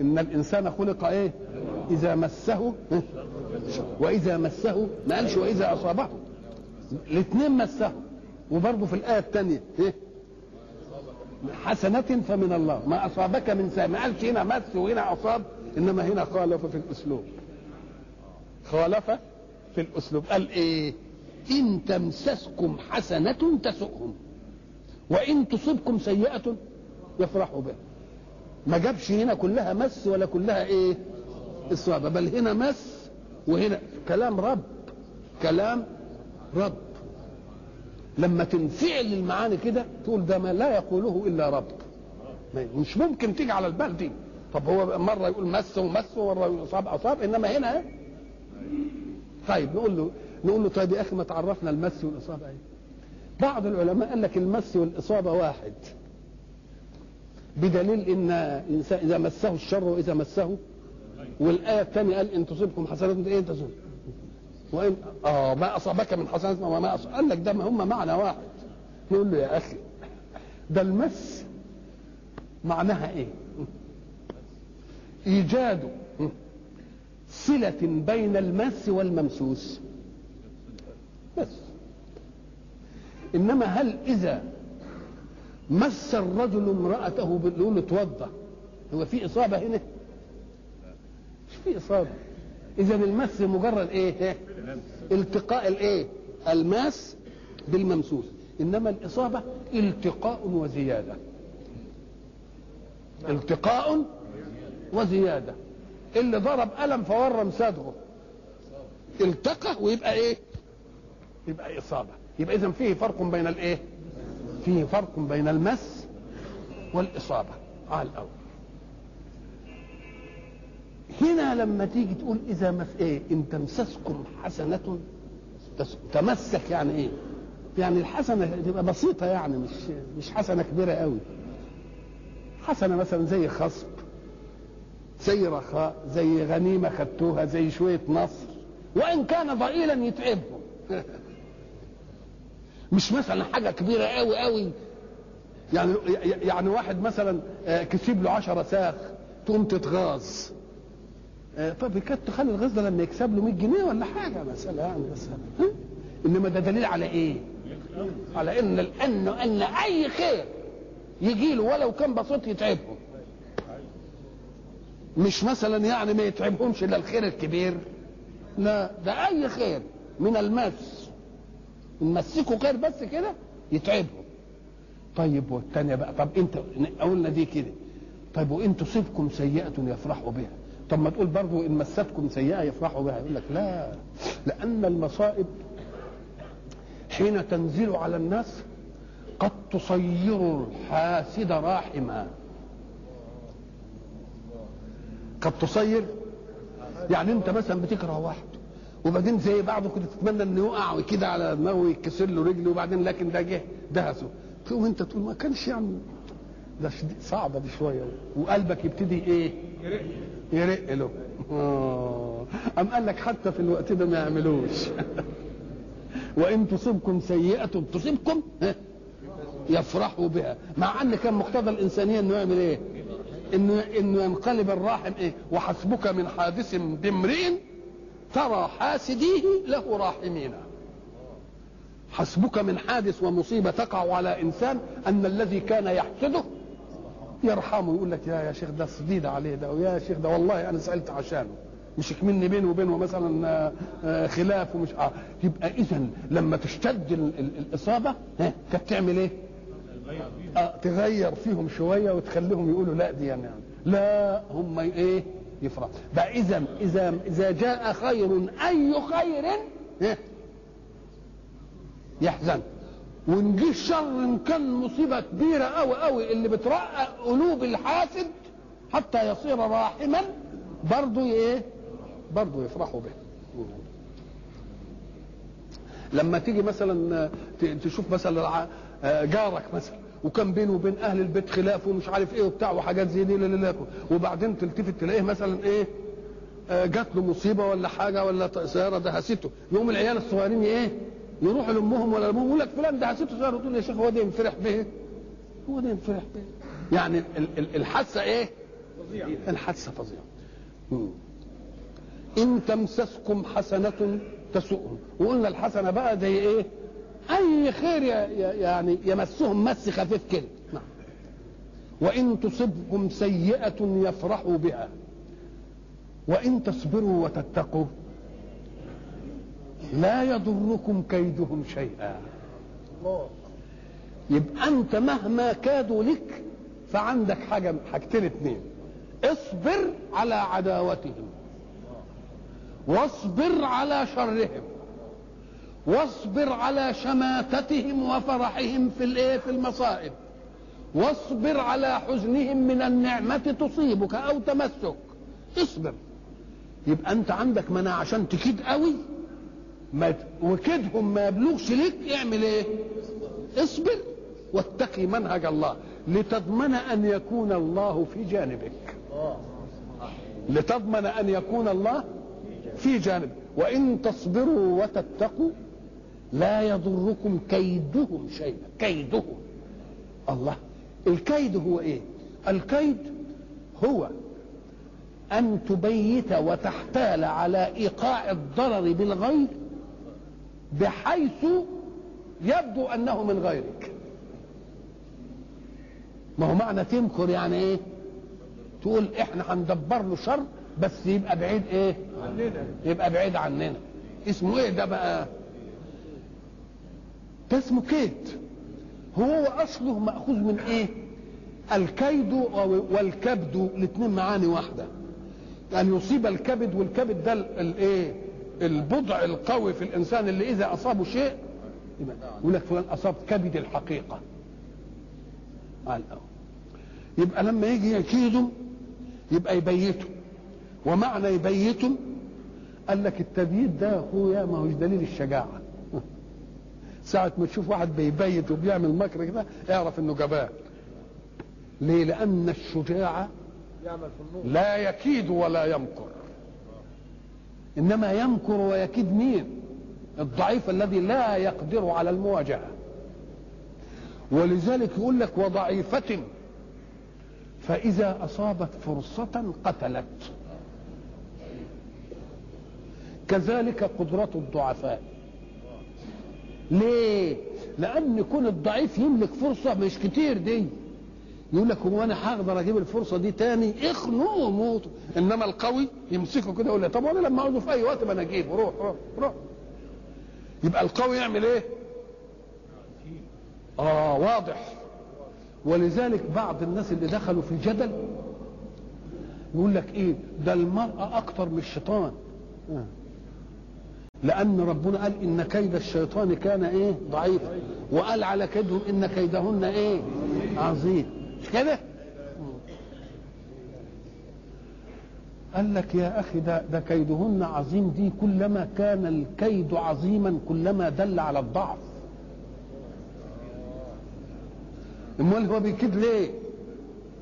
إن الإنسان خلق إيه؟ إذا مسه وإذا مسه ما قالش وإذا أصابه. الاثنين مسه. وبرضه في الآية الثانية إيه؟ حسنة فمن الله. ما أصابك من ساء ما قالش هنا مس وهنا أصاب إنما هنا خالف في الأسلوب. خالف في الأسلوب. قال إيه؟ إن تمسسكم حسنة تسؤهم وإن تصبكم سيئة يفرحوا بها. ما جابش هنا كلها مس ولا كلها إيه؟ إصابة بل هنا مس وهنا. كلام رب كلام رب. لما تنفعل المعاني كده تقول ده ما لا يقوله إلا رب. مش ممكن تيجي على البال دي. طب هو مرة يقول مس ومس ومرة يقول اصاب اصاب إنما هنا إيه؟ طيب نقول له نقول له طيب يا أخي ما تعرفنا المس والإصابة إيه؟ بعض العلماء قال لك المس والإصابة واحد. بدليل إن الإنسان إذا مسه الشر وإذا مسه والآية الثانية قال إن تصبكم حسنات إيه تصب وان آه ما أصابك من حسنات وما أصاب قال لك ده ما هم معنى واحد. نقول له يا أخي ده المس معناها إيه؟ إيجاد صلة بين المس والممسوس. بس. إنما هل إذا مس الرجل امرأته باللون اتوضى. هو في إصابة هنا؟ مش في إصابة. إذا المس مجرد إيه؟ التقاء الإيه؟ الماس بالممسوس. إنما الإصابة التقاء وزيادة. التقاء وزيادة. اللي ضرب قلم فورم صدره. التقى ويبقى إيه؟ يبقى إصابة. يبقى اذا فيه فرق بين الإيه؟ فيه فرق بين المس والإصابة. على الأول هنا لما تيجي تقول إذا مس إيه؟ إن تمسسكم حسنة تمسك يعني إيه؟ يعني الحسنة تبقى بسيطة يعني مش مش حسنة كبيرة قوي حسنة مثلا زي خصب زي رخاء زي غنيمة خدتوها زي شوية نصر وإن كان ضئيلا يتعبهم. مش مثلا حاجة كبيرة قوي قوي. يعني يعني واحد مثلا كسب له 10 ساخ تقوم تتغاظ. طب كانت تخلي الغاز ده لما يكسب له 100 جنيه ولا حاجة؟ مثلا يعني مثلا إنما ده دليل على إيه؟ على إن ان إن أي خير يجي له ولو كان بسيط يتعبهم مش مثلا يعني ما يتعبهمش إلا الخير الكبير. لا ده أي خير من المس. نمسكوا خير بس كده يتعبهم. طيب والثانيه بقى؟ طب انت قلنا دي كده. طيب وان تصبكم سيئة يفرحوا بها. طب ما تقول برضو إن مستكم سيئة يفرحوا بها. يقول لك لا لأن المصائب حين تنزل على الناس قد تصير الحاسد راحما. قد تصير يعني انت مثلا بتكره واحد. وبعدين زي بعضه كده تتمنى إنه يقع كده على دماغه ويتكسر له رجله وبعدين لكن ده جه دهسه تقوم أنت تقول ما كانش يعني ده صعبة دي شوية وقلبك يبتدي إيه؟ يرق له آه. أم قال لك حتى في الوقت ده ما يعملوش وإن تصبكم سيئة تصبكم يفرحوا بها مع أن كان مقتضى الإنسانية إنه يعمل إيه؟ إنه إنه ينقلب الراحم إيه؟ وحسبك من حادث بامرئ ترى حاسديه له راحمين حسبك من حادث ومصيبة تقع على إنسان أن الذي كان يحسده يرحمه يقول لك يا يا شيخ ده صديد عليه ده ويا شيخ ده والله أنا سألت عشانه مش مني بينه وبينه مثلا خلاف ومش آه يبقى اذا لما تشتد الإصابة ها كانت تعمل إيه؟ آه تغير فيهم شوية وتخليهم يقولوا لا دي يعني لا هم إيه؟ يفرح بقى اذا إذا اذا جاء خير أي خير ها يحزن وإن جه الشر ان كان مصيبة كبيرة قوي قوي اللي بترقق قلوب الحاسد حتى يصير راحما برضه إيه؟ برضه يفرحوا به. لما تيجي مثلا تشوف مثلا جارك مثلا وكان بينه وبين أهل البيت خلاف ومش عارف إيه وبتاع وحاجات زي دي وبعدين تلتفت تلاقيه مثلا إيه؟ جات له مصيبة ولا حاجة ولا سيارة دهسته. يقوم العيال الصغيرين إيه؟ يروحوا لأمهم ولا لامهم يقول لك فلان ده عسيته صغير تقول يا شيخ هو ده ينفرح به هو ده ينفرح به يعني الحاسه إيه؟ الحادثة فظيعة. مم. إن تمسسكم حسنة تسؤهم. وقلنا الحسنة بقى زي إيه؟ أي خير يعني يمسهم مس خفيف كده. نعم. وإن تصبكم سيئة يفرحوا بها. وإن تصبروا وتتقوا. لا يضركم كيدهم شيئا. يبقى أنت مهما كادوا لك فعندك حاجة حاجتين اتنين. اصبر على عداوتهم. واصبر على شرهم. واصبر على شماتتهم وفرحهم في الايه في المصائب. واصبر على حزنهم من النعمة تصيبك أو تمسك. اصبر. يبقى أنت عندك مناعة عشان تكيد قوي. ما وكيدهم ما يبلغش لك اعمل إيه؟ اصبر واتقي منهج الله. لتضمن أن يكون الله في جانبك. لتضمن أن يكون الله في جانب وإن تصبروا وتتقوا لا يضركم كيدهم شيئا. كيدهم. الله. الكيد هو إيه؟ الكيد هو أن تبيت وتحتال على إيقاع الضرر بالغير بحيث يبدو أنه من غيرك. ما هو معنى تمكر يعني إيه؟ تقول إحنا هندبر له شر بس يبقى بعيد إيه؟ يبقى بعيد عننا. اسمه إيه ده بقى؟ ده اسمه كيد هو اصله مأخوذ من إيه؟ الكيد والكبد الاثنين معاني واحدة. ان يصيب الكبد والكبد ده الايه البضع القوي في الإنسان اللي إذا أصابه شيء يقول لك فلان أصاب كبد الحقيقة. قال. يبقى لما يجي يكيدهم يبقى يبيتهم ومعنى يبيتهم قال لك التبييت ده يا أخويا ما هوش دليل الشجاعة. ساعة ما تشوف واحد بيبيت وبيعمل مكر كده اعرف إنه جبان ليه؟ لأن الشجاع لا يكيد ولا يمكر. إنما يمكر ويكيد مين؟ الضعيف الذي لا يقدر على المواجهة. ولذلك يقول لك وضعيفة. فإذا أصابت فرصة قتلت. كذلك قدرة الضعفاء. ليه؟ لأن كون الضعيف يملك فرصة مش كتير دي. يقول لك هو أنا هقدر أجيب الفرصة دي تاني؟ اخنقه وموت إنما القوي يمسكه كده يقول طب وأنا لما عاوزه في أي وقت ما أنا أجيبه؟ روح روح روح. يبقى القوي يعمل إيه؟ آه واضح. ولذلك بعض الناس اللي دخلوا في الجدل يقول لك إيه؟ ده المرأة أكتر من الشيطان. آه. لأن ربنا قال إن كيد الشيطان كان إيه؟ ضعيف. وقال على كيدهم إن كيدهن إيه؟ عظيم. مش كده؟ قال لك يا أخي ده ده كيدهن عظيم. دي كلما كان الكيد عظيما كلما دل على الضعف. أمال هو بيكيد ليه؟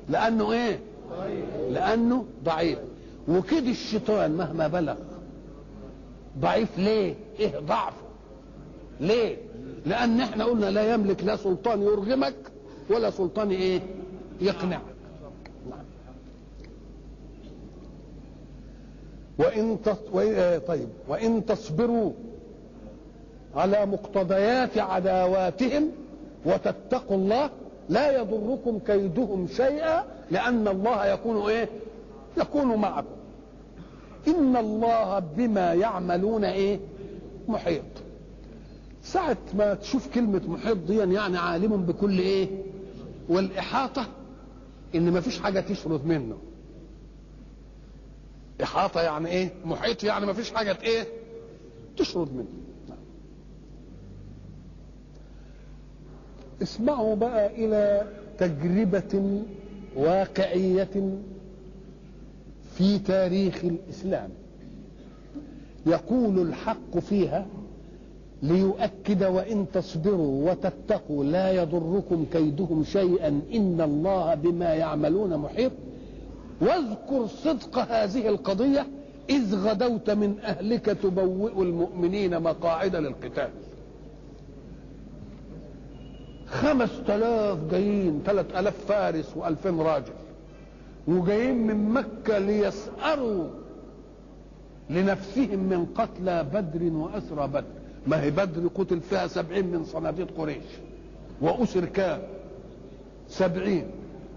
لأنه إيه؟ لأنه ضعيف. وكيد الشيطان مهما بلغ ضعيف ليه؟ إيه ضعفه؟ ليه؟ لأن إحنا قلنا لا يملك لا سلطان يرغمك ولا سلطان إيه؟ يقنعك. وإن تص... وإن... طيب. وإن تصبروا على مقتضيات عداواتهم وتتقوا الله لا يضركم كيدهم شيئا لأن الله يكون إيه؟ يكون معكم. إن الله بما يعملون إيه؟ محيط. ساعة ما تشوف كلمة محيط دي يعني عالم بكل إيه؟ والإحاطة إن ما فيش حاجة تشرد منه. إحاطة يعني إيه؟ محيط يعني ما فيش حاجة إيه؟ تشرد منه. اسمعوا بقى إلى تجربة واقعية في تاريخ الإسلام. يقول الحق فيها ليؤكد وإن تصبروا وتتقوا لا يضركم كيدهم شيئا إن الله بما يعملون محيط. واذكر صدق هذه القضية إذ غدوت من أهلك تبوئ المؤمنين مقاعد للقتال. خمس تلاف جايين ثلاث ألاف فارس وألفين راجل. وجايين من مكة ليسأروا لنفسهم من قتلى بدر وأسرى بدر. ما هي بدر؟ قتل فيها سبعين من صناديد قريش وأسر كام سبعين.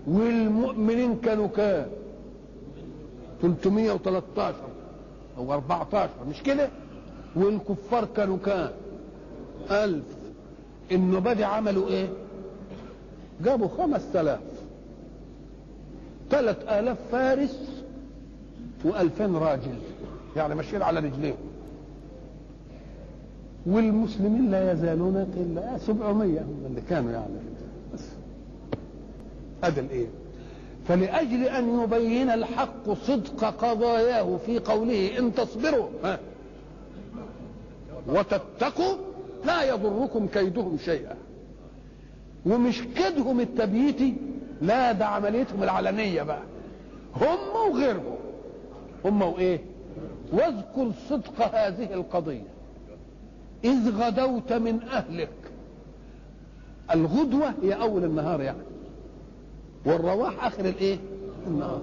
والمؤمنين كانوا كام 313 أو 14 مش كده؟ والكفار كانوا كام ألف. النبادي عملوا إيه؟ جابوا خمس تلاف. ثلاث آلاف فارس وألفين راجل. يعني ماشيين على رجليهم والمسلمين لا يزالون إلا 700 هم اللي كانوا يعني بس. هذا الايه فلأجل أن يبين الحق صدق قضاياه في قوله إن تصبروا ها. وتتقوا لا يضركم كيدهم شيئا. ومش كيدهم التبييتي لا ده عمليتهم العلنية بقى. هم وغيرهم. هم وإيه؟ واذكر صدق هذه القضية. إذ غدوت من أهلك. الغدوة هي أول النهار يعني. والرواح آخر الإيه؟ النهار.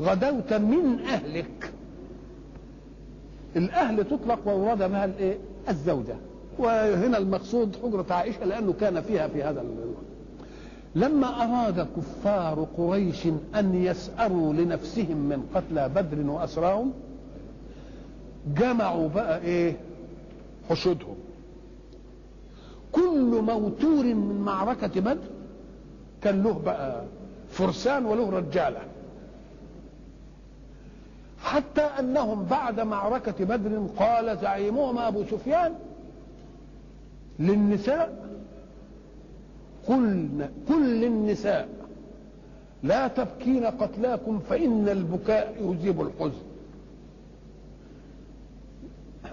غدوت من أهلك. الأهل تطلق ويراد بها الإيه؟ الزوجة. وهنا المقصود حجرة عائشة لأنه كان فيها في هذا الوقت لما أراد كفار قريش أن يسأروا لنفسهم من قتلى بدر وأسراهم جمعوا بقى إيه؟ حشودهم. كل موتور من معركة بدر كان له بقى فرسان وله رجالة. حتى أنهم بعد معركة بدر قال زعيمهم أبو سفيان للنساء قلنا كل النساء لا تبكين قتلاكم فإن البكاء يذيب الحزن.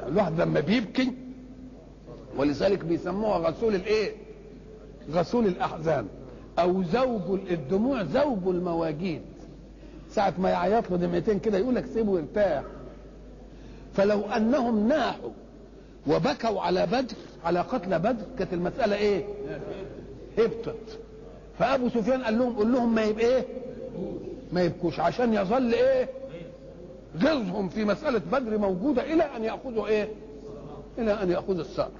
الواحد لما بيبكي ولذلك بيسموها غسول الإيه؟ غسول الأحزان أو زوج الدموع زوج المواجيد. ساعة ما يعيط له دمعتين كده يقول لك سيبه يرتاح. فلو أنهم ناحوا وبكوا على بدر على قتل بدر كانت المسألة إيه؟ هبطت فأبو سفيان قال لهم قول لهم ما يبقى إيه؟ ما يبكوش عشان يظل إيه؟ غيظهم في مسألة بدر موجودة إلى أن يأخذوا إيه؟ إلى أن يأخذوا الثأر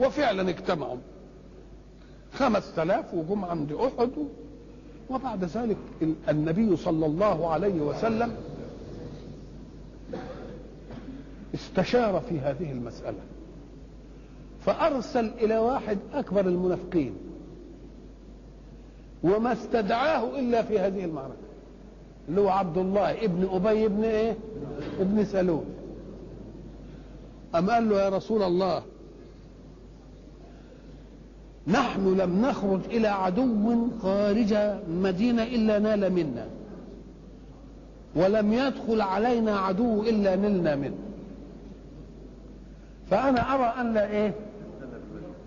وفعلا اجتمعوا خمس تلاف وجم عند أحد وبعد ذلك النبي صلى الله عليه وسلم استشار في هذه المسألة فأرسل إلى واحد أكبر المنافقين وما استدعاه إلا في هذه المعركة. اللي هو عبد الله ابن أبي ابن إيه؟ ابن سلول. أم قال له يا رسول الله نحن لم نخرج إلى عدو خارج مدينة إلا نال منا. ولم يدخل علينا عدو إلا نلنا منه. فأنا أرى أن لا إيه؟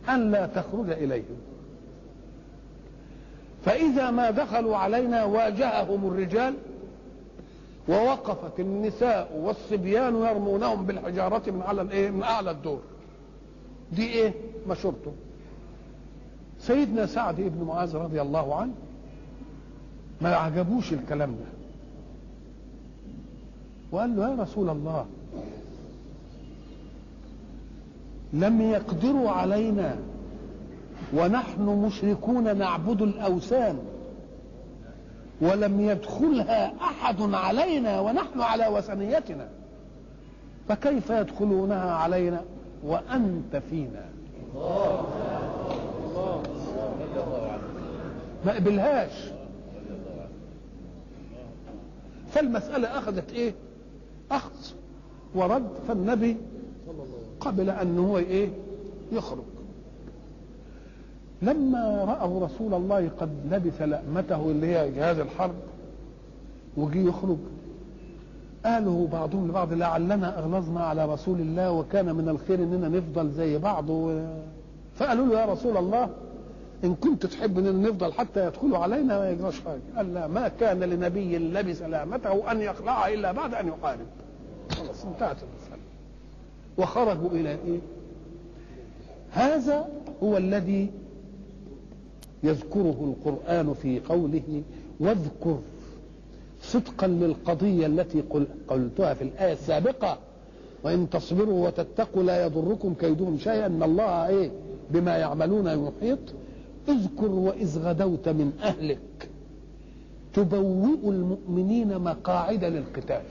أن لا تخرج إليهم. فإذا ما دخلوا علينا واجههم الرجال ووقفت النساء والصبيان يرمونهم بالحجارة من على الإيه؟ من أعلى الدور. دي إيه؟ مشورته سيدنا سعد بن معاذ رضي الله عنه ما عجبوش الكلام ده. وقال له يا رسول الله لم يقدروا علينا ونحن مشركون نعبد الأوثان ولم يدخلها أحد علينا ونحن على وثنيتنا فكيف يدخلونها علينا وأنت فينا ما قبلهاش فالمسألة أخذت إيه؟ أخذ ورد فالنبي قبل أن هو إيه؟ يخرج لما رأوا رسول الله قد لبس لأمته اللي هي جهاز الحرب وجي يخرج قالوا بعضهم لبعض لعلنا أغلظنا على رسول الله وكان من الخير إننا نفضل زي بعض. و... فقالوا له يا رسول الله إن كنت تحب ان نفضل حتى يدخلوا علينا ما يجراش حاجة. قال لا ما كان لنبي لبس لامته أن يخلعها إلا بعد أن يحارب خلاص انتهت المسألة. وخرجوا إلى إيه؟ هذا هو الذي يذكره القرآن في قوله واذكر صدقا للقضية التي قل قلتها في الآية السابقة. وإن تصبروا وتتقوا لا يضركم كيدهم شيئا. إن الله إيه؟ بما يعملون يحيط. اذكر وإذ غدوت من أهلك. تبوئ المؤمنين مقاعد للقتال.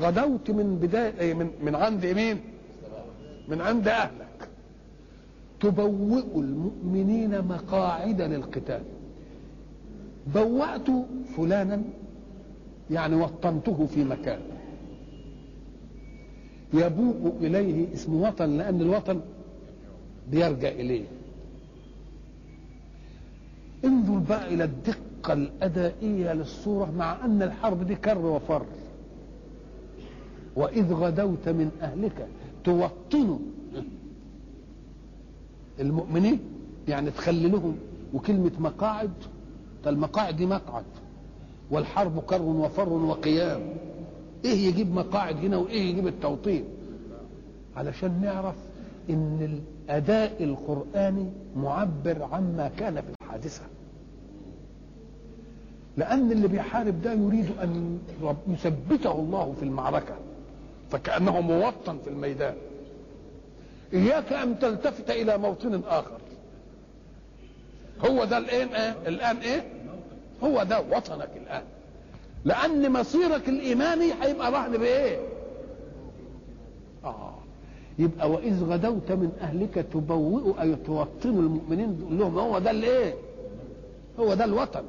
غدوت من بداية من من عند مين؟ من عند أهلك. تبوئ المؤمنين مقاعد للقتال. بوأت فلانا يعني وطنته في مكان. يبوء إليه اسم وطن لأن الوطن بيرجع إليه. انظر بقى إلى الدقة الأدائية للصورة مع أن الحرب دي كر وفر. وإذ غدوت من أهلك توطن المؤمنين يعني تخلي لهم وكلمة مقاعد فالمقاعد دي مقعد والحرب كر وفر وقيام. إيه يجيب مقاعد هنا وإيه يجيب التوطين؟ علشان نعرف إن الأداء القراني معبر عما كان في الحادثة. لأن اللي بيحارب ده يريد أن يثبته الله في المعركة فكأنه موطن في الميدان. إياك أن تلتفت إلى موطن آخر. هو ده الآن إيه الآن إيه؟ هو ده وطنك الآن. لأن مصيرك الإيماني هيبقى رهن بإيه؟ آه. يبقى وإذ غدوت من أهلك تبوئ أي توطن المؤمنين تقول لهم هو ده الإيه؟ هو ده الوطن.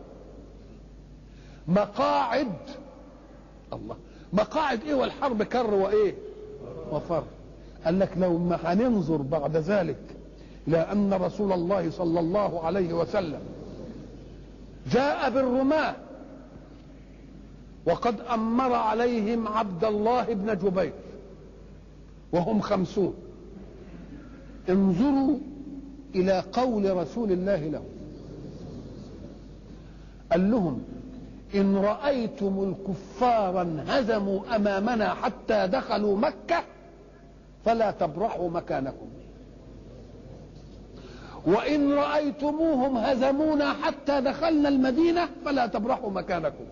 مقاعد الله مقاعد إيه والحرب كر وإيه؟ وفر. قال لك لو ما هننظر بعد ذلك أن رسول الله صلى الله عليه وسلم جاء بالرماه وقد أمر عليهم عبد الله بن جبير وهم خمسون. انظروا إلى قول رسول الله لهم. قال لهم إن رأيتم الكفار انهزموا أمامنا حتى دخلوا مكة فلا تبرحوا مكانكم. وإن رأيتموهم هزمونا حتى دخلنا المدينة فلا تبرحوا مكانكم.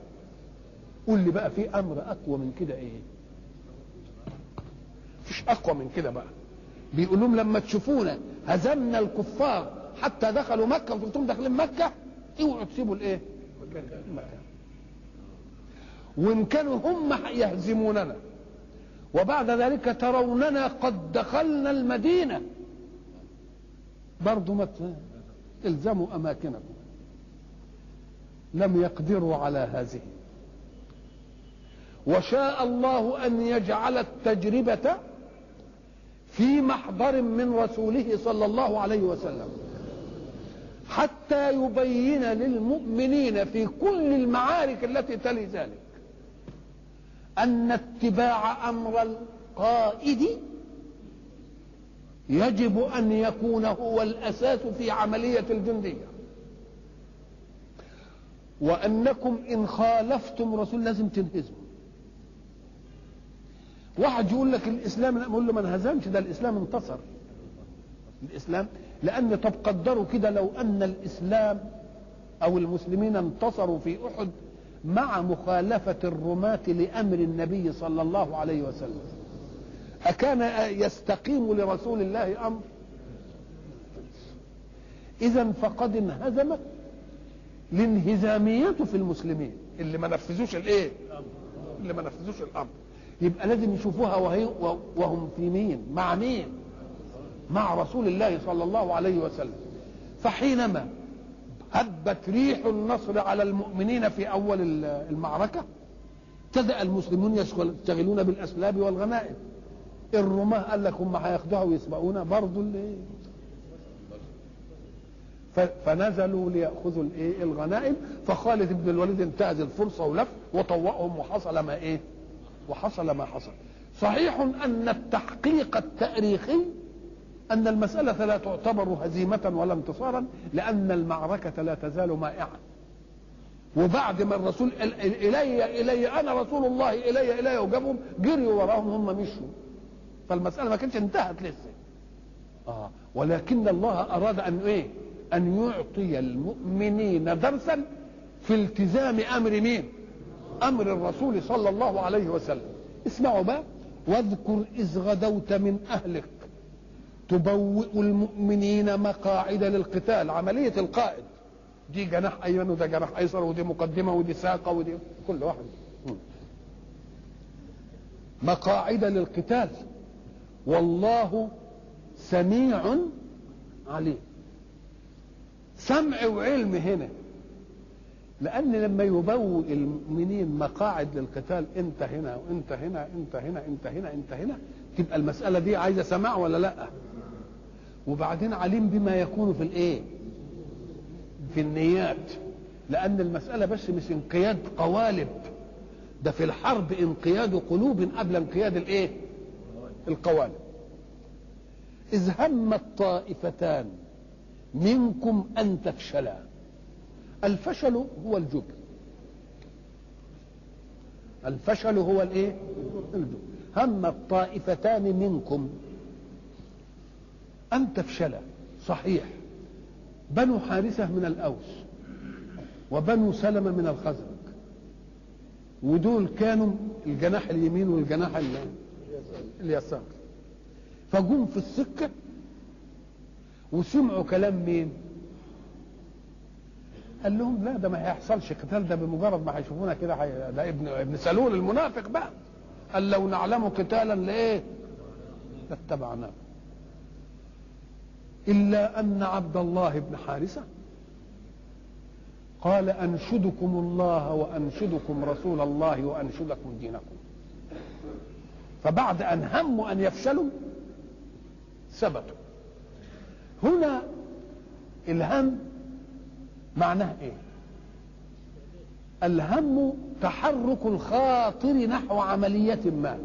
قول لي بقى في أمر أقوى من كده إيه؟ مفيش أقوى من كده بقى. بيقول لهم لما تشوفونا هزمنا الكفار حتى دخلوا مكة وأنتم داخلين مكة؟ اوعوا تسيبوا الإيه؟ المكان وإن كانوا هم يهزموننا. وبعد ذلك تروننا قد دخلنا المدينة. برضو ما الزموا أماكنكم. لم يقدروا على هذه. وشاء الله أن يجعل التجربة في محضر من رسوله صلى الله عليه وسلم. حتى يبين للمؤمنين في كل المعارك التي تلي ذلك. أن اتباع أمر القائد يجب أن يكون هو الأساس في عملية الجندية. وأنكم إن خالفتم رسول لازم تنهزموا. واحد يقول لك الإسلام نقول له ما انهزمش ده الإسلام انتصر. الإسلام لأن طب قدروا كده لو أن الإسلام أو المسلمين انتصروا في أحد مع مخالفة الرماة لأمر النبي صلى الله عليه وسلم. أكان يستقيم لرسول الله أمر؟ إذا فقد انهزمت الانهزامية في المسلمين. اللي ما نفذوش الإيه؟ اللي ما نفذوش الأمر. يبقى لازم يشوفوها وهي وهم في مين؟ مع مين؟ مع رسول الله صلى الله عليه وسلم. فحينما هبت ريح النصر على المؤمنين في أول المعركة. ابتدا المسلمون يشتغلون بالأسلاب والغنائم. الرماة قال لك هم هياخدوها ويسبقونا برضه اللي فنزلوا ليأخذوا الايه الغنائم. فخالد بن الوليد انتهز الفرصة ولف وطوقهم وحصل ما إيه؟ وحصل ما حصل. صحيح أن التحقيق التاريخي أن المسألة لا تعتبر هزيمة ولا انتصارا لأن المعركة لا تزال مائعة. وبعد ما الرسول إلي إلي أنا رسول الله إلي إلي وجابهم جريوا وراهم هم مشوا. فالمسألة ما كانتش انتهت لسه. آه ولكن الله أراد أن إيه؟ أن يعطي المؤمنين درسا في التزام أمر مين؟ أمر الرسول صلى الله عليه وسلم. اسمعوا بقى واذكر إذ غدوت من أهلك. تبوئ المؤمنين مقاعد للقتال عملية القائد. دي جناح أيمن وده جناح أيسر ودي مقدمة ودي ساقة ودي كل واحد. مقاعد للقتال. والله سميع عليم. سمع وعلم هنا. لأن لما يبوئ المؤمنين مقاعد للقتال انت هنا وانت هنا انت هنا انت هنا انت هنا تبقى المسألة دي عايزة سماع ولا لأ؟ وبعدين عليم بما يكون في الايه؟ في النيات. لأن المسألة بس مش انقياد قوالب. ده في الحرب انقياد قلوب قبل انقياد الايه؟ القوالب. إذ هم الطائفتان منكم أن تفشلا. الفشل هو الجبن. الفشل هو الايه؟ الجبن. هم الطائفتان منكم أن تفشلا صحيح. بنو حارثة من الأوس وبنو سلمة من الخزرج. ودول كانوا الجناح اليمين والجناح اليسار. فجم في السكة وسمعوا كلام مين؟ قال لهم لا ده ما هيحصلش قتال ده بمجرد ما هيشوفونا كده حي... ده ابن ابن سلول المنافق بقى. قال لو نعلم قتالا لإيه؟ لاتبعناه إلا أن عبد الله بن حارثة قال أنشدكم الله وأنشدكم رسول الله وأنشدكم دينكم. فبعد أن هموا أن يفشلوا ثبتوا. هنا الهم معناه إيه؟ الهم تحرك الخاطر نحو عملية ما.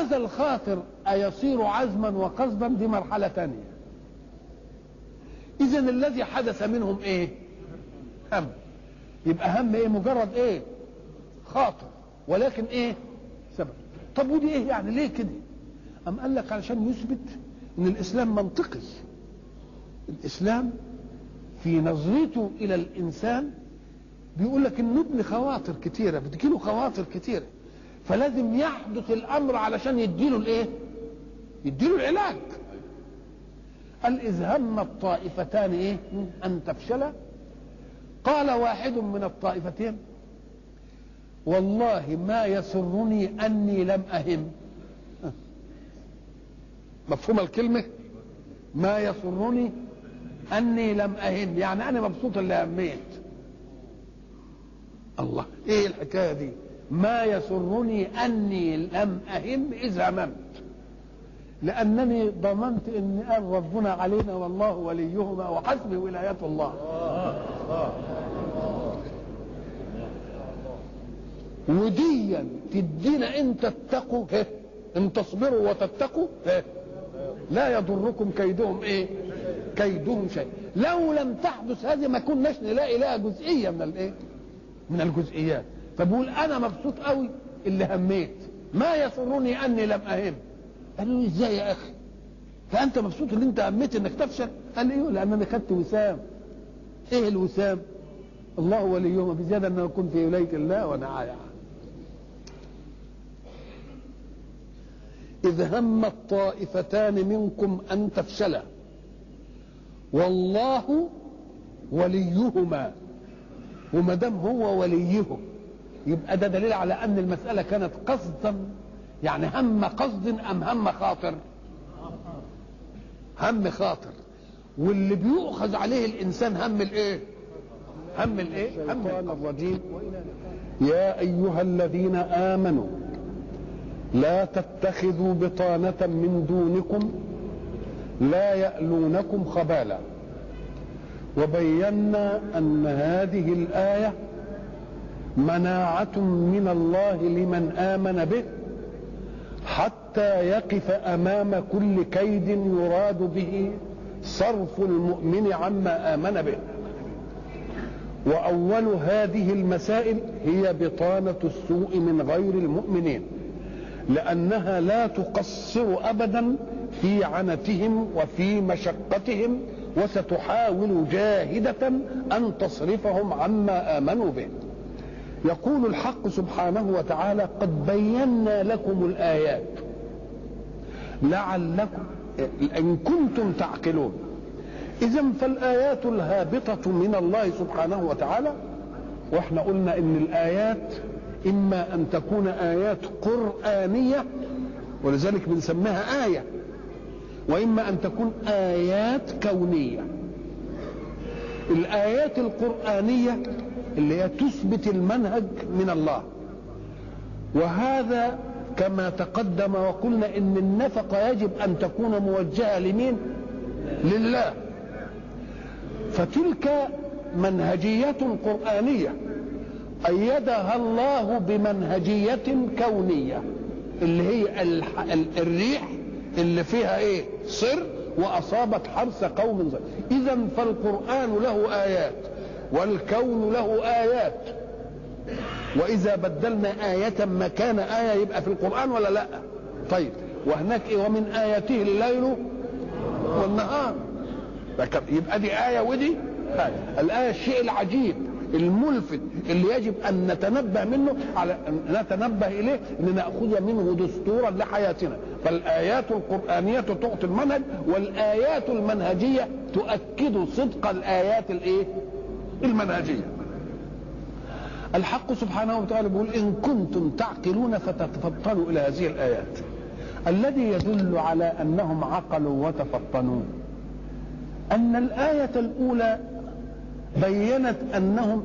هذا الخاطر أيصير عزما وقصدا دي مرحلة تانية إذا الذي حدث منهم إيه؟ هم يبقى هم إيه؟ مجرد إيه؟ خاطر ولكن إيه؟ سبب طب ودي إيه يعني ليه كده؟ أم قال لك علشان يثبت إن الإسلام منطقي الإسلام في نظرته إلى الإنسان بيقول لك انه ابن خواطر كتيرة بتجيله خواطر كتيرة فلازم يحدث الأمر علشان يديله الإيه؟ يديله العلاج قال اذ هم الطائفتان إيه؟ أن تفشلا قال واحد من الطائفتين والله ما يسرني أني لم أهم مفهوم الكلمة؟ ما يسرني أني لم أهم يعني أنا مبسوط اللي هميت الله إيه الحكاية دي ما يسرني أني لم أهم إذ هممت. لأنني ضمنت إن قال ربنا علينا والله وليهما وحسبي ولاية الله. وديا تدينا إن تتقوا إن تصبروا وتتقوا لا يضركم كيدهم إيه؟ كيدهم شيء. لو لم تحدث هذه ما كناش نلاقي لها جزئية من الإيه؟ من الجزئيات. فبقول أنا مبسوط قوي اللي هميت. ما يسرني أني لم أهم. قالوا لي إزاي يا أخي؟ فأنت مبسوط إن أنت هميت إنك تفشل؟ قال أيوه لأن أنا خدت وسام. إيه الوسام؟ الله وليهما بزيادة ان اكون في ولايه الله وأنا عايع إذ هم الطائفتان منكم أن تفشلا. والله وليهما. وما دام هو وليهم يبقى ده دليل على أن المسألة كانت قصدا يعني هم قصد أم هم خاطر؟ هم خاطر. واللي بيؤخذ عليه الإنسان هم الإيه؟ هم الإيه؟ هم الرجيم. يا أيها الذين آمنوا لا تتخذوا بطانة من دونكم لا يألونكم خبالا. وبينا أن هذه الآية مناعة من الله لمن آمن به حتى يقف أمام كل كيد يراد به صرف المؤمن عما آمن به. وأول هذه المسائل هي بطانة السوء من غير المؤمنين لأنها لا تقصر أبدا في عنتهم وفي مشقتهم وستحاول جاهدة أن تصرفهم عما آمنوا به. يقول الحق سبحانه وتعالى قد بينا لكم الآيات. لعلكم إن كنتم تعقلون. إذا فالآيات الهابطة من الله سبحانه وتعالى وإحنا قلنا إن الآيات إما أن تكون آيات قرآنية ولذلك بنسميها آية وإما أن تكون آيات كونية. الآيات القرآنية اللي هي تثبت المنهج من الله. وهذا كما تقدم وقلنا إن النفقة يجب أن تكون موجهة لمين؟ لله. فتلك منهجية قرآنية أيدها الله بمنهجية كونية اللي هي الريح اللي فيها إيه؟ صر وأصابت حرث قوم ظلم إذا فالقرآن له آيات. والكون له آيات. وإذا بدلنا آية مكان آية يبقى في القرآن ولا لا؟ طيب وهناك إيه؟ ومن آياته الليل والنهار. يبقى دي آية ودي آية الآية الشيء العجيب الملفت اللي يجب أن نتنبه منه على نتنبه إليه أن نأخذ منه دستورا لحياتنا. فالآيات القرآنية تعطي المنهج والآيات المنهجية تؤكد صدق الآيات الإيه؟ المنهجية. الحق سبحانه وتعالى بيقول إن كنتم تعقلون فتتفطنوا إلى هذه الآيات. الذي يدل على أنهم عقلوا وتفطنوا. أن الآية الأولى بينت أنهم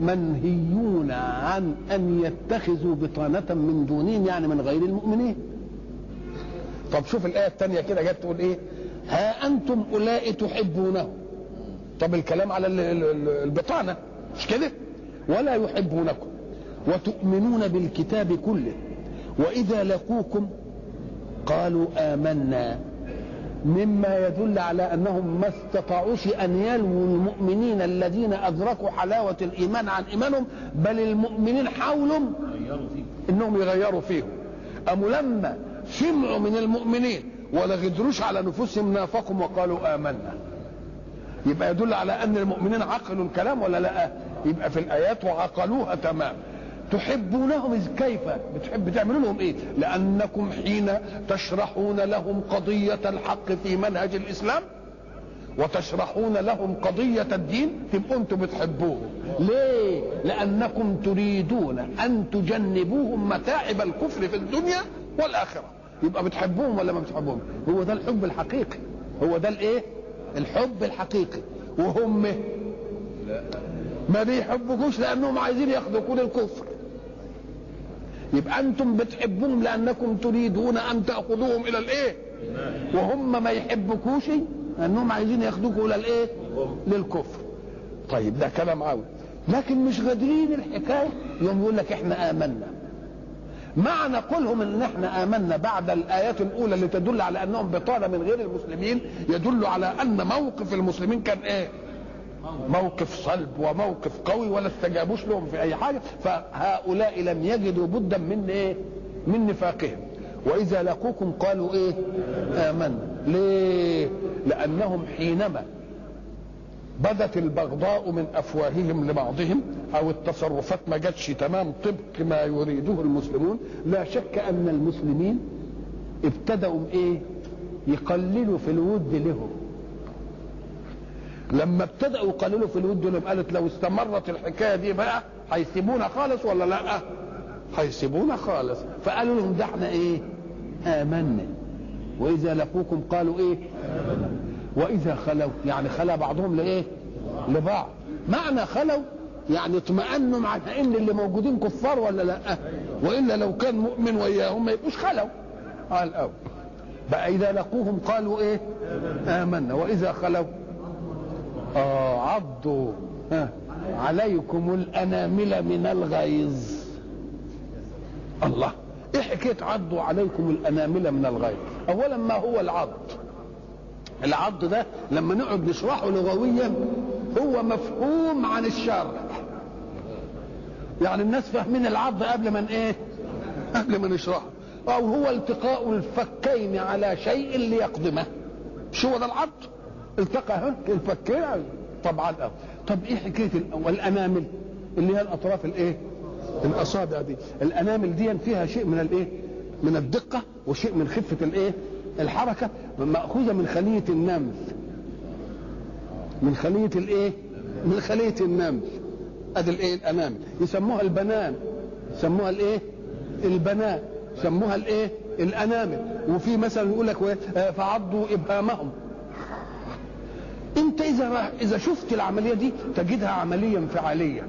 منهيون عن أن يتخذوا بطانة من دونهم يعني من غير المؤمنين. طب شوف الآية الثانية كده جت تقول إيه؟ ها أنتم أولئك تحبونه. طب الكلام على البطانة مش كده؟ ولا يحبونكم وتؤمنون بالكتاب كله وإذا لقوكم قالوا آمنا مما يدل على أنهم ما استطاعوش أن يلووا المؤمنين الذين أدركوا حلاوة الإيمان عن إيمانهم بل المؤمنين حاولوا إنهم يغيروا فيهم. أم لما سمعوا من المؤمنين ولا غدروش على نفوسهم نافقهم وقالوا آمنا. يبقى يدل على أن المؤمنين عقلوا الكلام ولا لا؟ يبقى في الآيات وعقلوها تمام. تحبونهم كيف؟ بتحب تعملوا لهم إيه؟ لأنكم حين تشرحون لهم قضية الحق في منهج الإسلام وتشرحون لهم قضية الدين تبقوا أنتم بتحبوهم. ليه؟ لأنكم تريدون أن تجنبوهم متاعب الكفر في الدنيا والآخرة. يبقى بتحبوهم ولا ما بتحبوهم؟ هو ده الحب الحقيقي. هو ده الإيه؟ الحب الحقيقي. وهم ما بيحبكوش لأنهم عايزين ياخدوكوا للكفر يبقى أنتم بتحبوهم لأنكم تريدون أن تأخذوهم إلى الإيه؟ وهم ما يحبكوش لأنهم عايزين ياخدوكوا إلى الإيه؟ للكفر. طيب ده كلام عاوز لكن مش قادرين الحكاية. يوم يقول لك إحنا آمنا. معنى قولهم إن إحنا آمنا بعد الآيات الأولى اللي تدل على أنهم بطانة من غير المسلمين يدل على أن موقف المسلمين كان إيه؟ موقف صلب وموقف قوي ولا استجابوش لهم في أي حاجة. فهؤلاء لم يجدوا بدا من إيه؟ من نفاقهم. وإذا لقوكم قالوا إيه؟ آمنا. ليه؟ لأنهم حينما بدت البغضاء من أفواههم لبعضهم أو التصرفات ما جاتش تمام طبق ما يريده المسلمون. لا شك أن المسلمين ابتدأوا إيه؟ يقللوا في الود لهم. لما ابتدأوا يقللوا في الود لهم قالت لو استمرت الحكاية دي بقى هيسيبونا خالص ولا لأ؟ هيسيبونا خالص. فقالوا لهم ده إحنا إيه؟ آمنا. وإذا لقوكم قالوا إيه؟ وإذا خلوا يعني خلا بعضهم لإيه؟ لبعض. معنى خلوا يعني اطمأنوا مع ان اللي موجودين كفار ولا لأ؟ وإلا لو كان مؤمن وياهم ما يبقوش خلوا. قال أو. بقى إذا لقوهم قالوا إيه؟ آمنا. وإذا خلوا؟ آه عضوا. ها. عليكم الأنامل من الغيظ. الله. إيه حكاية عضوا عليكم الأنامل من الغيظ؟ اولا ما هو العض؟ العض ده لما نقعد نشرحه لغويا هو مفهوم عن الشرع يعني الناس فاهمين العض قبل ما إيه؟ قبل ما نشرحه. أو هو التقاء الفكين على شيء ليقدمه. شو هو ده العض التقى الفكين. طبعا أو. طب إيه حكاية والأنامل؟ اللي هي الأطراف الإيه؟ الأصابع دي. الأنامل دي فيها شيء من الإيه؟ من الدقة وشيء من خفة الإيه؟ الحركة مأخوذة من خلية النمل. من خلية الإيه؟ من خلية النمل. أدي الإيه؟ الانامل يسموها البنان. يسموها الإيه؟ البنان. يسموها الإيه؟ الأنامل. وفي مثلا يقول لك فعضوا إبهامهم. أنت إذا إذا شفت العملية دي تجدها عمليه انفعاليه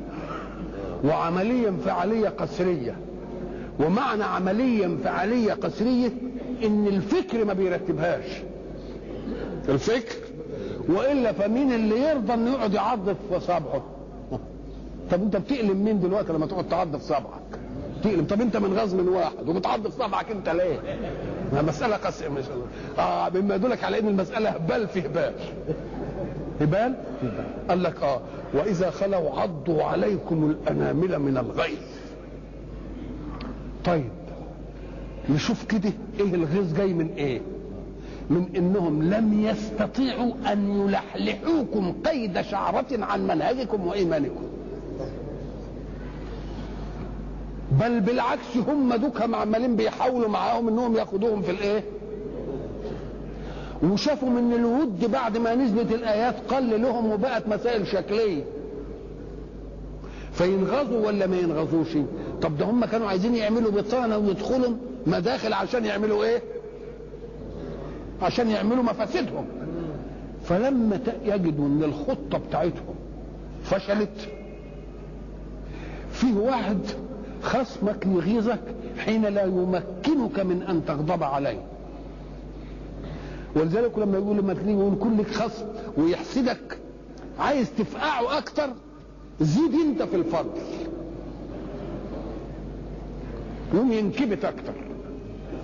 وعمليه انفعاليه قسرية. ومعنى عمليه انفعاليه قسرية إن الفكر ما بيرتبهاش. الفكر؟ وإلا فمين اللي يرضى إنه يقعد يعض في صابعه طب أنت بتألم مين دلوقتي لما تقعد تعض في صبعك؟ تألم طب أنت من غاز من واحد وبتعض في صبعك أنت ليه؟ مسألة قسية ما شاء الله. آه مما يدلك على إن المسألة هبال في هبال. هبال؟ قال لك آه وإذا خلوا عضوا عليكم الأنامل من الغيظ. طيب نشوف كده إيه الغيظ جاي من إيه؟ من انهم لم يستطيعوا ان يلحلحوكم قيد شعرة عن منهجكم وإيمانكم. بل بالعكس هم دوكهم عمالين بيحاولوا معاهم انهم ياخدوهم في الايه؟ وشافوا من الود بعد ما نزلت الآيات قل لهم وبقت مسائل شكلية. فينغزوا ولا ما ينغزوش؟ طب ده هم كانوا عايزين يعملوا بطانه ويدخلوا مداخل عشان يعملوا إيه؟ عشان يعملوا مفاسدهم. فلما يجدوا إن الخطة بتاعتهم فشلت. فيه واحد خصمك يغيظك حين لا يمكنك من أن تغضب عليه. ولذلك لما يقول لما تيجي يقول لك خصم ويحسدك عايز تفقعه أكتر زيد أنت في الفضل يقوم ينكبت أكتر.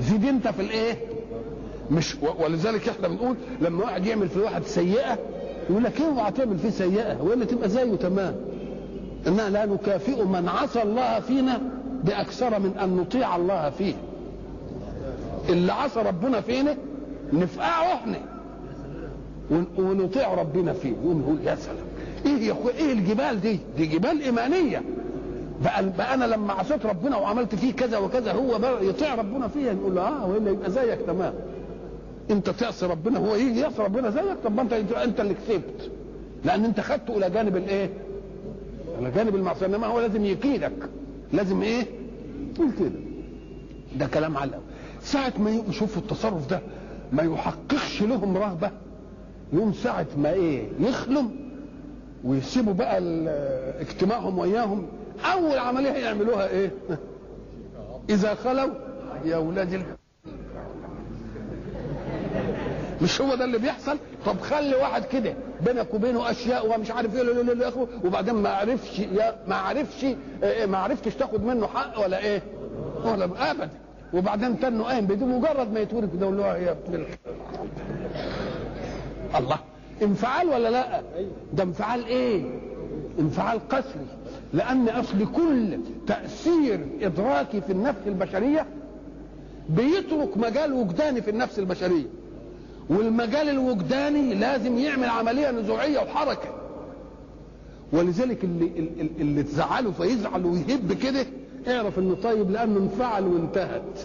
زيد أنت في الإيه؟ مش ولذلك إحنا بنقول لما واحد يعمل في واحد سيئة يقول لك اوعى تعمل فيه سيئة وإلا تبقى زيه تمام. إننا لا نكافئ من عصى الله فينا بأكثر من أن نطيع الله فيه. اللي عصى ربنا فينا نفقعه إحنا. ونطيع ربنا فيه. ونقول يا سلام. إيه يا اخويا إيه الجبال دي؟ دي جبال إيمانية. بقى, بقى أنا لما عصيت ربنا وعملت فيه كذا وكذا هو بقى يطيع ربنا فيها نقول له آه وإلا يبقى زيك تمام. أنت تعصي ربنا هو يجي يعصي ربنا زيك طب ما انت انت اللي كسبت. لأن أنت خدته إلى جانب الإيه؟ على جانب المعصية إنما هو لازم يكيدك. لازم إيه؟ يقول كده ده كلام على ساعة ما يشوفوا التصرف ده ما يحققش لهم رهبة يوم ساعة ما إيه؟ يخلم ويسيبوا بقى اجتماعهم وياهم أول عملية يعملوها إيه؟ إذا خلوا يا ولاد. مش هو ده اللي بيحصل؟ طب خلي واحد كده بينك وبينه أشياء ومش عارف إيه لا لا وبعدين ما عرفش ما عرفش ما عرفتش تاخد منه حق ولا إيه؟ ولا ابدا. وبعدين تنه قايم بمجرد ما يتولد كده له يا ابن الله. انفعال ولا لا؟ ده انفعال إيه؟ انفعال قسري. لأن أصل كل تأثير ادراكي في النفس البشرية بيترك مجال وجداني في النفس البشرية. والمجال الوجداني لازم يعمل عملية نزوعية وحركة. ولذلك اللي اللي تزعله فيزعل ويهب كده اعرف إنه طيب لأنه انفعل وانتهت.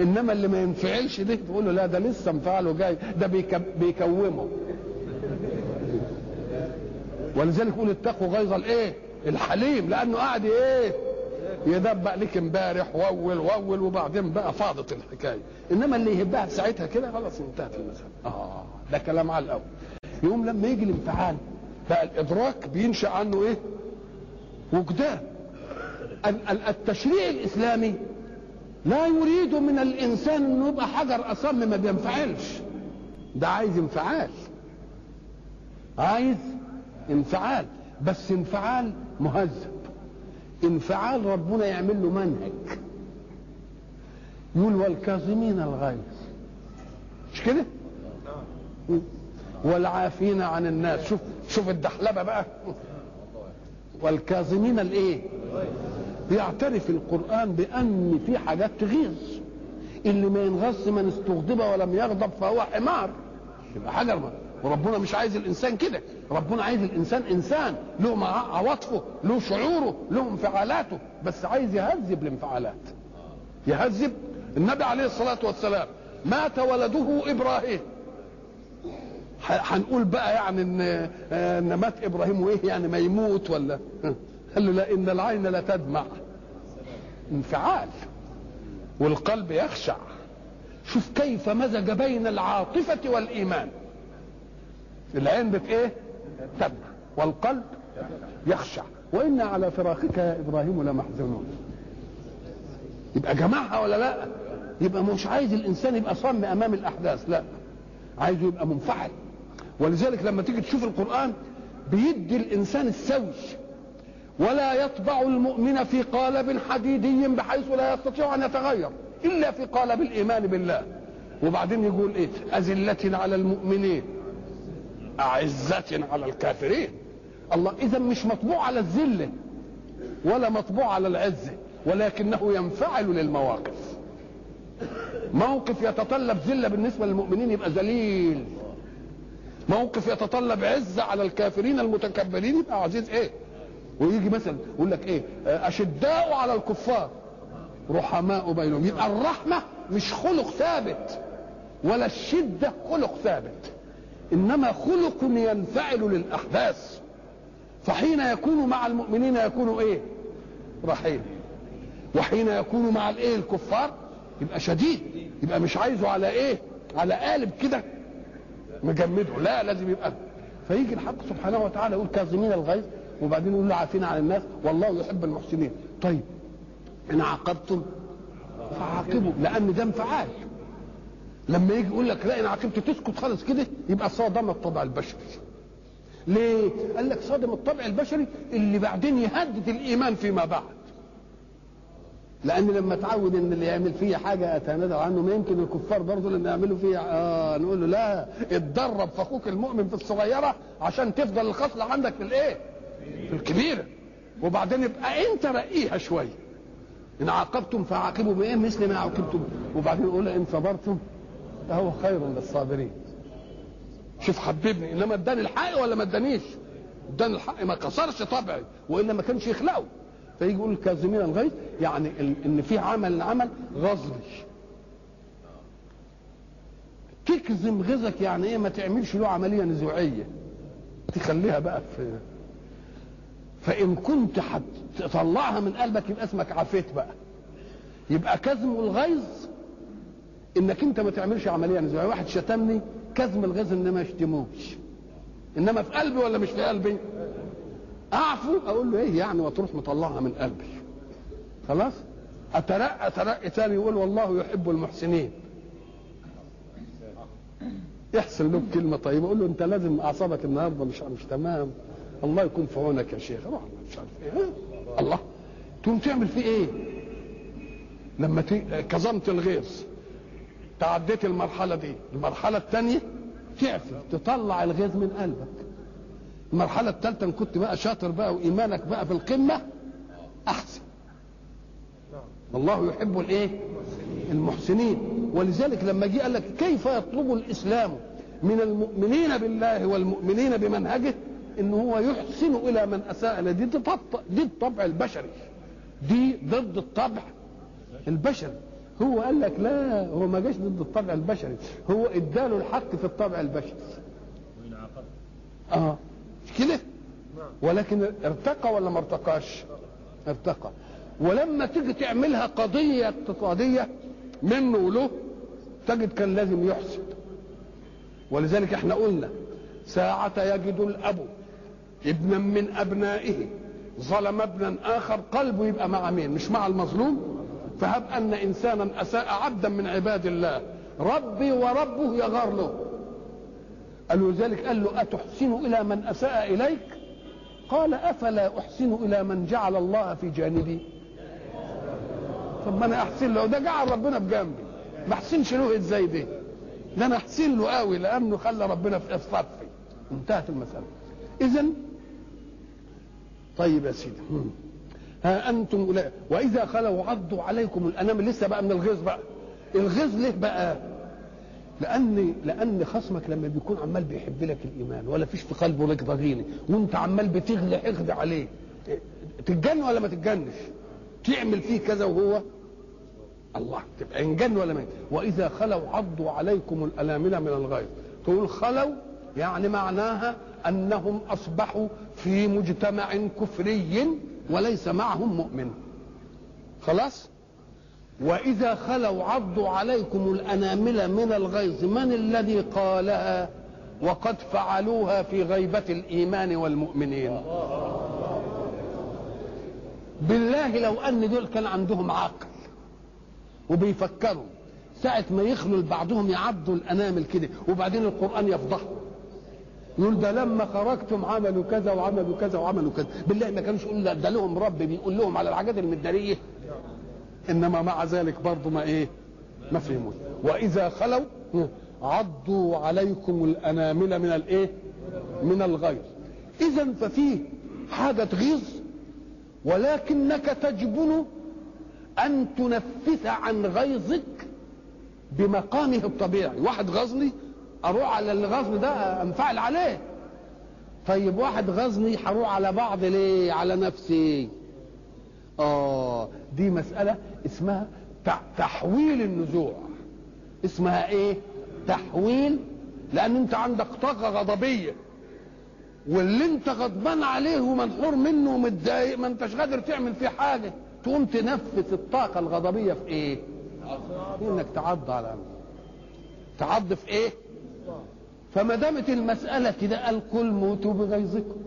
إنما اللي ما ينفعلش ده تقول له لا ده لسه انفعل وجاي ده بيكومه. ولذلك يقول اتقوا غيظ الايه الحليم لأنه قاعد إيه يدبق لك امبارح وول وول وبعدين بقى فاضت الحكاية انما اللي يهبها ساعتها كده خلاص انتهت المسألة. آه ده كلام على الأول. يوم لما يجي الانفعال بقى الإدراك بينشأ عنه إيه؟ وجدان. التشريع الإسلامي لا يريد من الإنسان إنه يبقى حجر أصم ما بينفعلش. ده عايز انفعال. عايز انفعال بس انفعال مهذب. انفعال ربنا يعمل له منهج. يقول والكاظمين الغيظ. مش كده؟ والعافين عن الناس. شوف شوف الدحلبة بقى. والكاظمين الايه؟ بيعترف القرآن بأن في حاجات تغيظ. اللي ما ينغص من استغضب ولم يغضب فهو حمار. يبقى حجر وربنا مش عايز الإنسان كده. ربنا عايز الإنسان إنسان له عواطفه له شعوره له انفعالاته بس عايز يهذب الانفعالات. يهذب النبي عليه الصلاة والسلام. مات ولده إبراهيم. هنقول بقى يعني إن إن مات إبراهيم وإيه يعني ما يموت ولا؟ قال له لا إن العين لا تدمع. انفعال. والقلب يخشع. شوف كيف مزج بين العاطفة والإيمان. العين بت إيه؟ تدمع والقلب يخشع. وإن على فراقك يا إبراهيم لمحزونون يبقى جمعها ولا لا؟ يبقى مش عايز الإنسان يبقى صم أمام الأحداث لا. عايزه يبقى منفعل. ولذلك لما تيجي تشوف القرآن بيدي الإنسان السوي. ولا يطبع المؤمن في قالب حديدي بحيث لا يستطيع أن يتغير إلا في قالب الإيمان بالله. وبعدين يقول إيه؟ أذلة على المؤمنين. أعزة على الكافرين. الله اذا مش مطبوع على الذله ولا مطبوع على العزه ولكنه ينفعل للمواقف. موقف يتطلب ذله بالنسبة للمؤمنين يبقى ذليل. موقف يتطلب عزة على الكافرين المتكبرين يبقى عزيز إيه؟ ويجي مثلا يقول لك إيه؟ أشداء على الكفار رحماء بينهم. يبقى الرحمة مش خلق ثابت ولا الشدة خلق ثابت. إنما خلق ينفعل للأحداث. فحين يكون مع المؤمنين يكون إيه؟ رحيم. وحين يكون مع الإيه؟ الكفار يبقى شديد. يبقى مش عايزه على إيه؟ على قالب كده مجمده. لا لازم يبقى. فيجي الحق سبحانه وتعالى يقول كاظمين الغيظ وبعدين يقول عافين عن الناس. والله يحب المحسنين. طيب إن عاقبتم فعاقبوا لأن ده انفعال. لما يجي يقول لك لا إن عاقبت تسكت خالص كده يبقى صادم الطبع البشري. ليه؟ قال لك صادم الطبع البشري اللي بعدين يهدد الإيمان فيما بعد. لأن لما تعود إن اللي يعمل فيا حاجة اتنازل عنه ما يمكن الكفار برضه اللي يعملوا فيا آه نقول له لا اتدرب في أخوك المؤمن في الصغيرة عشان تفضل الخصله عندك في الإيه؟ في الكبيره وبعدين يبقى أنت رقيها شوية. إن عاقبتم فعاقبوا بإيه؟ مثل ما عاقبتم. وبعدين يقول إن صبرتم فهو خير للصابرين. شوف حببني. إنما اداني الحق ولا ما ادانيش؟ اداني الحق ما كسرش طبعي والا ما كانش يخلقه. فيجي يقول كاظمين الغيظ يعني إن في عمل عمل غزري تكظم غيظك يعني إيه؟ ما تعملش له عملية نزوعية. تخليها بقى في فإن كنت هتطلعها من قلبك يبقى اسمك عافيت بقى. يبقى كظم الغيظ إنك أنت ما تعملش عملية نزوعية. واحد شتمني كظم الغيظ ان ما يشتموش. إنما في قلبي ولا مش في قلبي؟ أعفو أقول له إيه يعني وتروح مطلعها من قلبي خلاص؟ اترقى ترقي ثاني يقول والله يحب المحسنين. يحصل له كلمه طيبة. أقول له أنت لازم أعصابك النهارده مش مش تمام. الله يكون في عونك يا شيخ. روح مش عارف إيه؟ الله. تقوم تعمل فيه إيه؟ لما كظمت الغيظ. تعديت المرحلة دي. المرحلة الثانية تعفي تطلع الغيظ من قلبك. المرحلة الثالثه إن كنت بقى شاطر بقى وإيمانك بقى في القمة أحسن. والله يحب الإيه؟ المحسنين. ولذلك لما جه قال لك كيف يطلب الإسلام من المؤمنين بالله والمؤمنين بمنهجه؟ إن هو يحسن إلى من أساء دي. دي الطبع البشري دي ضد الطبع البشري. هو قال لك لا هو ما جاش ضد الطبع البشري هو اداله الحق في الطبع البشري. آه. مش كده؟ ولكن ارتقى ولا ما ارتقاش؟ ارتقى. ولما تيجي تعملها قضية اقتصادية منه وله تجد كان لازم يحسب. ولذلك إحنا قلنا ساعة يجد الأب ابنا من أبنائه ظلم ابنا آخر قلبه يبقى مع مين؟ مش مع المظلوم؟ فهب أن إنسانا أساء عبدا من عباد الله. ربي وربه يغار له. قال ذلك؟ قال له أتحسن إلى من أساء إليك؟ قال أفلا أحسن إلى من جعل الله في جانبي؟ طب أنا أحسن له ده جعل ربنا في جنبي. ما أحسنش له إزاي دي ده أنا أحسن له قوي لأنه خلى ربنا في صفي انتهت المسألة. إذا طيب يا سيدي. ها أنتم أولئك وإذا خلوا عضوا عليكم الأنام لسه بقى من الغيظ بقى. الغيظ ليه بقى؟ لأن لأن خصمك لما بيكون عمال بيحب لك الإيمان ولا فيش في قلبه لك ضغينه وانت عمال بتغلي حقد عليه. تتجن ولا ما تتجنش؟ تعمل فيه كذا وهو الله. تبقى انجن ولا ما وإذا خلوا عضوا عليكم الأنامل من الغيظ. تقول خلوا يعني معناها أنهم أصبحوا في مجتمع كفري وليس معهم مؤمن. خلاص؟ وإذا خلوا عضوا عليكم الأنامل من الغيظ من الذي قالها؟ وقد فعلوها في غيبة الإيمان والمؤمنين. بالله لو أن دول كان عندهم عقل وبيفكروا ساعة ما يخلوا بعضهم يعضوا الأنامل كده وبعدين القرآن يفضحهم يقول ده لما خرجتم عملوا كذا وعملوا كذا وعملوا كذا. بالله ما كانوش يقولوا ده لهم رب بيقول لهم على الحاجات المدارية. إنما مع ذلك برضه ما إيه؟ ما فهموش. وإذا خلوا عضوا عليكم الأنامل من الإيه من الغيظ. إذا ففيه حاجة غيظ ولكنك تجبن أن تنفس عن غيظك بمقامه الطبيعي. واحد غزني أروح على الغزن ده أنفعل عليه. طيب واحد غزني هروح على بعض ليه؟ على نفسي. آه دي مسألة اسمها تحويل النزوع. اسمها إيه؟ تحويل. لأن أنت عندك طاقة غضبية. واللي أنت غضبان عليه ومنحور منه ومتضايق ما أنتش قادر تعمل فيه حاجة. تقوم تنفس الطاقة الغضبية في إيه؟ إنك تعض على. تعض في إيه؟ فما دامت المسألة كده قال قل موتوا بغيظكم.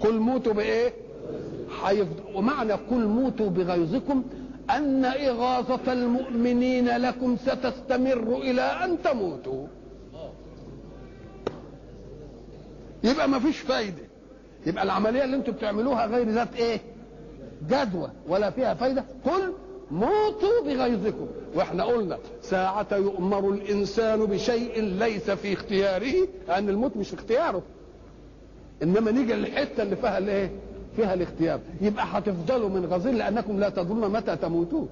قل موتوا بإيه؟ حيفض... ومعنى قل موتوا بغيظكم أن إغاظة المؤمنين لكم ستستمر إلى أن تموتوا. يبقى ما فيش فايدة. يبقى العملية اللي أنتم بتعملوها غير ذات إيه؟ جدوى. ولا فيها فايدة. قل موتوا بغيظكم. وإحنا قلنا ساعة يؤمر الإنسان بشيء ليس في اختياره لأن الموت مش اختياره. إنما نيجي للحتة اللي فيها الإيه؟ فيها الاختيار. يبقى هتفضلوا من غزين لأنكم لا تدرون متى تموتون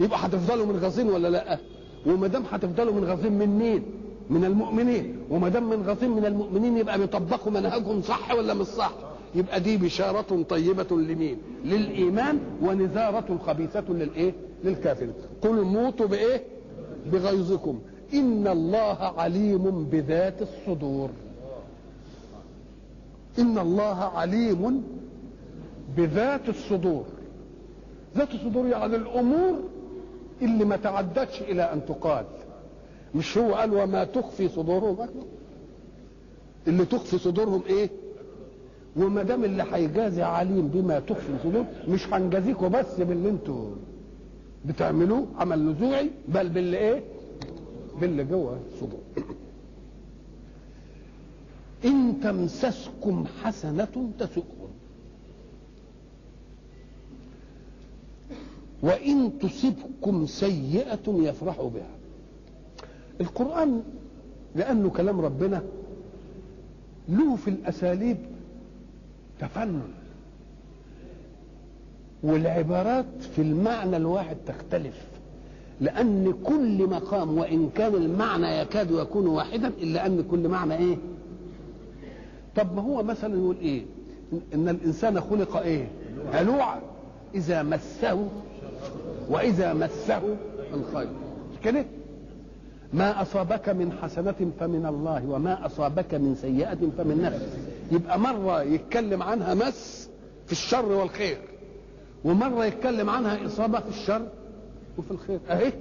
يبقى هتفضلوا من غزين ولا لأ؟ وما دام هتفضلوا من غزين من مين؟ من المؤمنين. وما دام من غزين من المؤمنين يبقى بيطبقوا منهجهم صح ولا مش صح؟ يبقى دي بشارة طيبة لمين؟ للإيمان ونذارة خبيثة للإيه؟ للكافرين قل موتوا بإيه؟ بغيظكم. إن الله عليم بذات الصدور. إن الله عليم بذات الصدور. ذات الصدور يعني الأمور اللي ما تعدتش إلى أن تقال. مش هو قال وما تخفي صدورهم؟ اللي تخفي صدورهم إيه؟ وما دام اللي هيجازي عليم بما تخفي الصدور مش هنجازيكوا بس باللي أنتوا بتعملوه عمل نزوعي بل باللي إيه؟ باللي جوه الصدور. إن تمسسكم حسنة تسؤهم وإن تصبكم سيئة يفرحوا بها. القرآن لأنه كلام ربنا له في الأساليب تفنن. والعبارات في المعنى الواحد تختلف لأن كل مقام وإن كان المعنى يكاد يكون واحدا إلا أن كل معنى إيه؟ طب ما هو مثلا يقول إيه؟ إن الإنسان خلق إيه؟ هلوعا. إذا مسه وإذا مسه الخير. كده؟ ما أصابك من حسنة فمن الله وما أصابك من سيئة فمن نفسك. يبقى مرة يتكلم عنها مس في الشر والخير ومرة يتكلم عنها إصابة في الشر وفي الخير. أهي.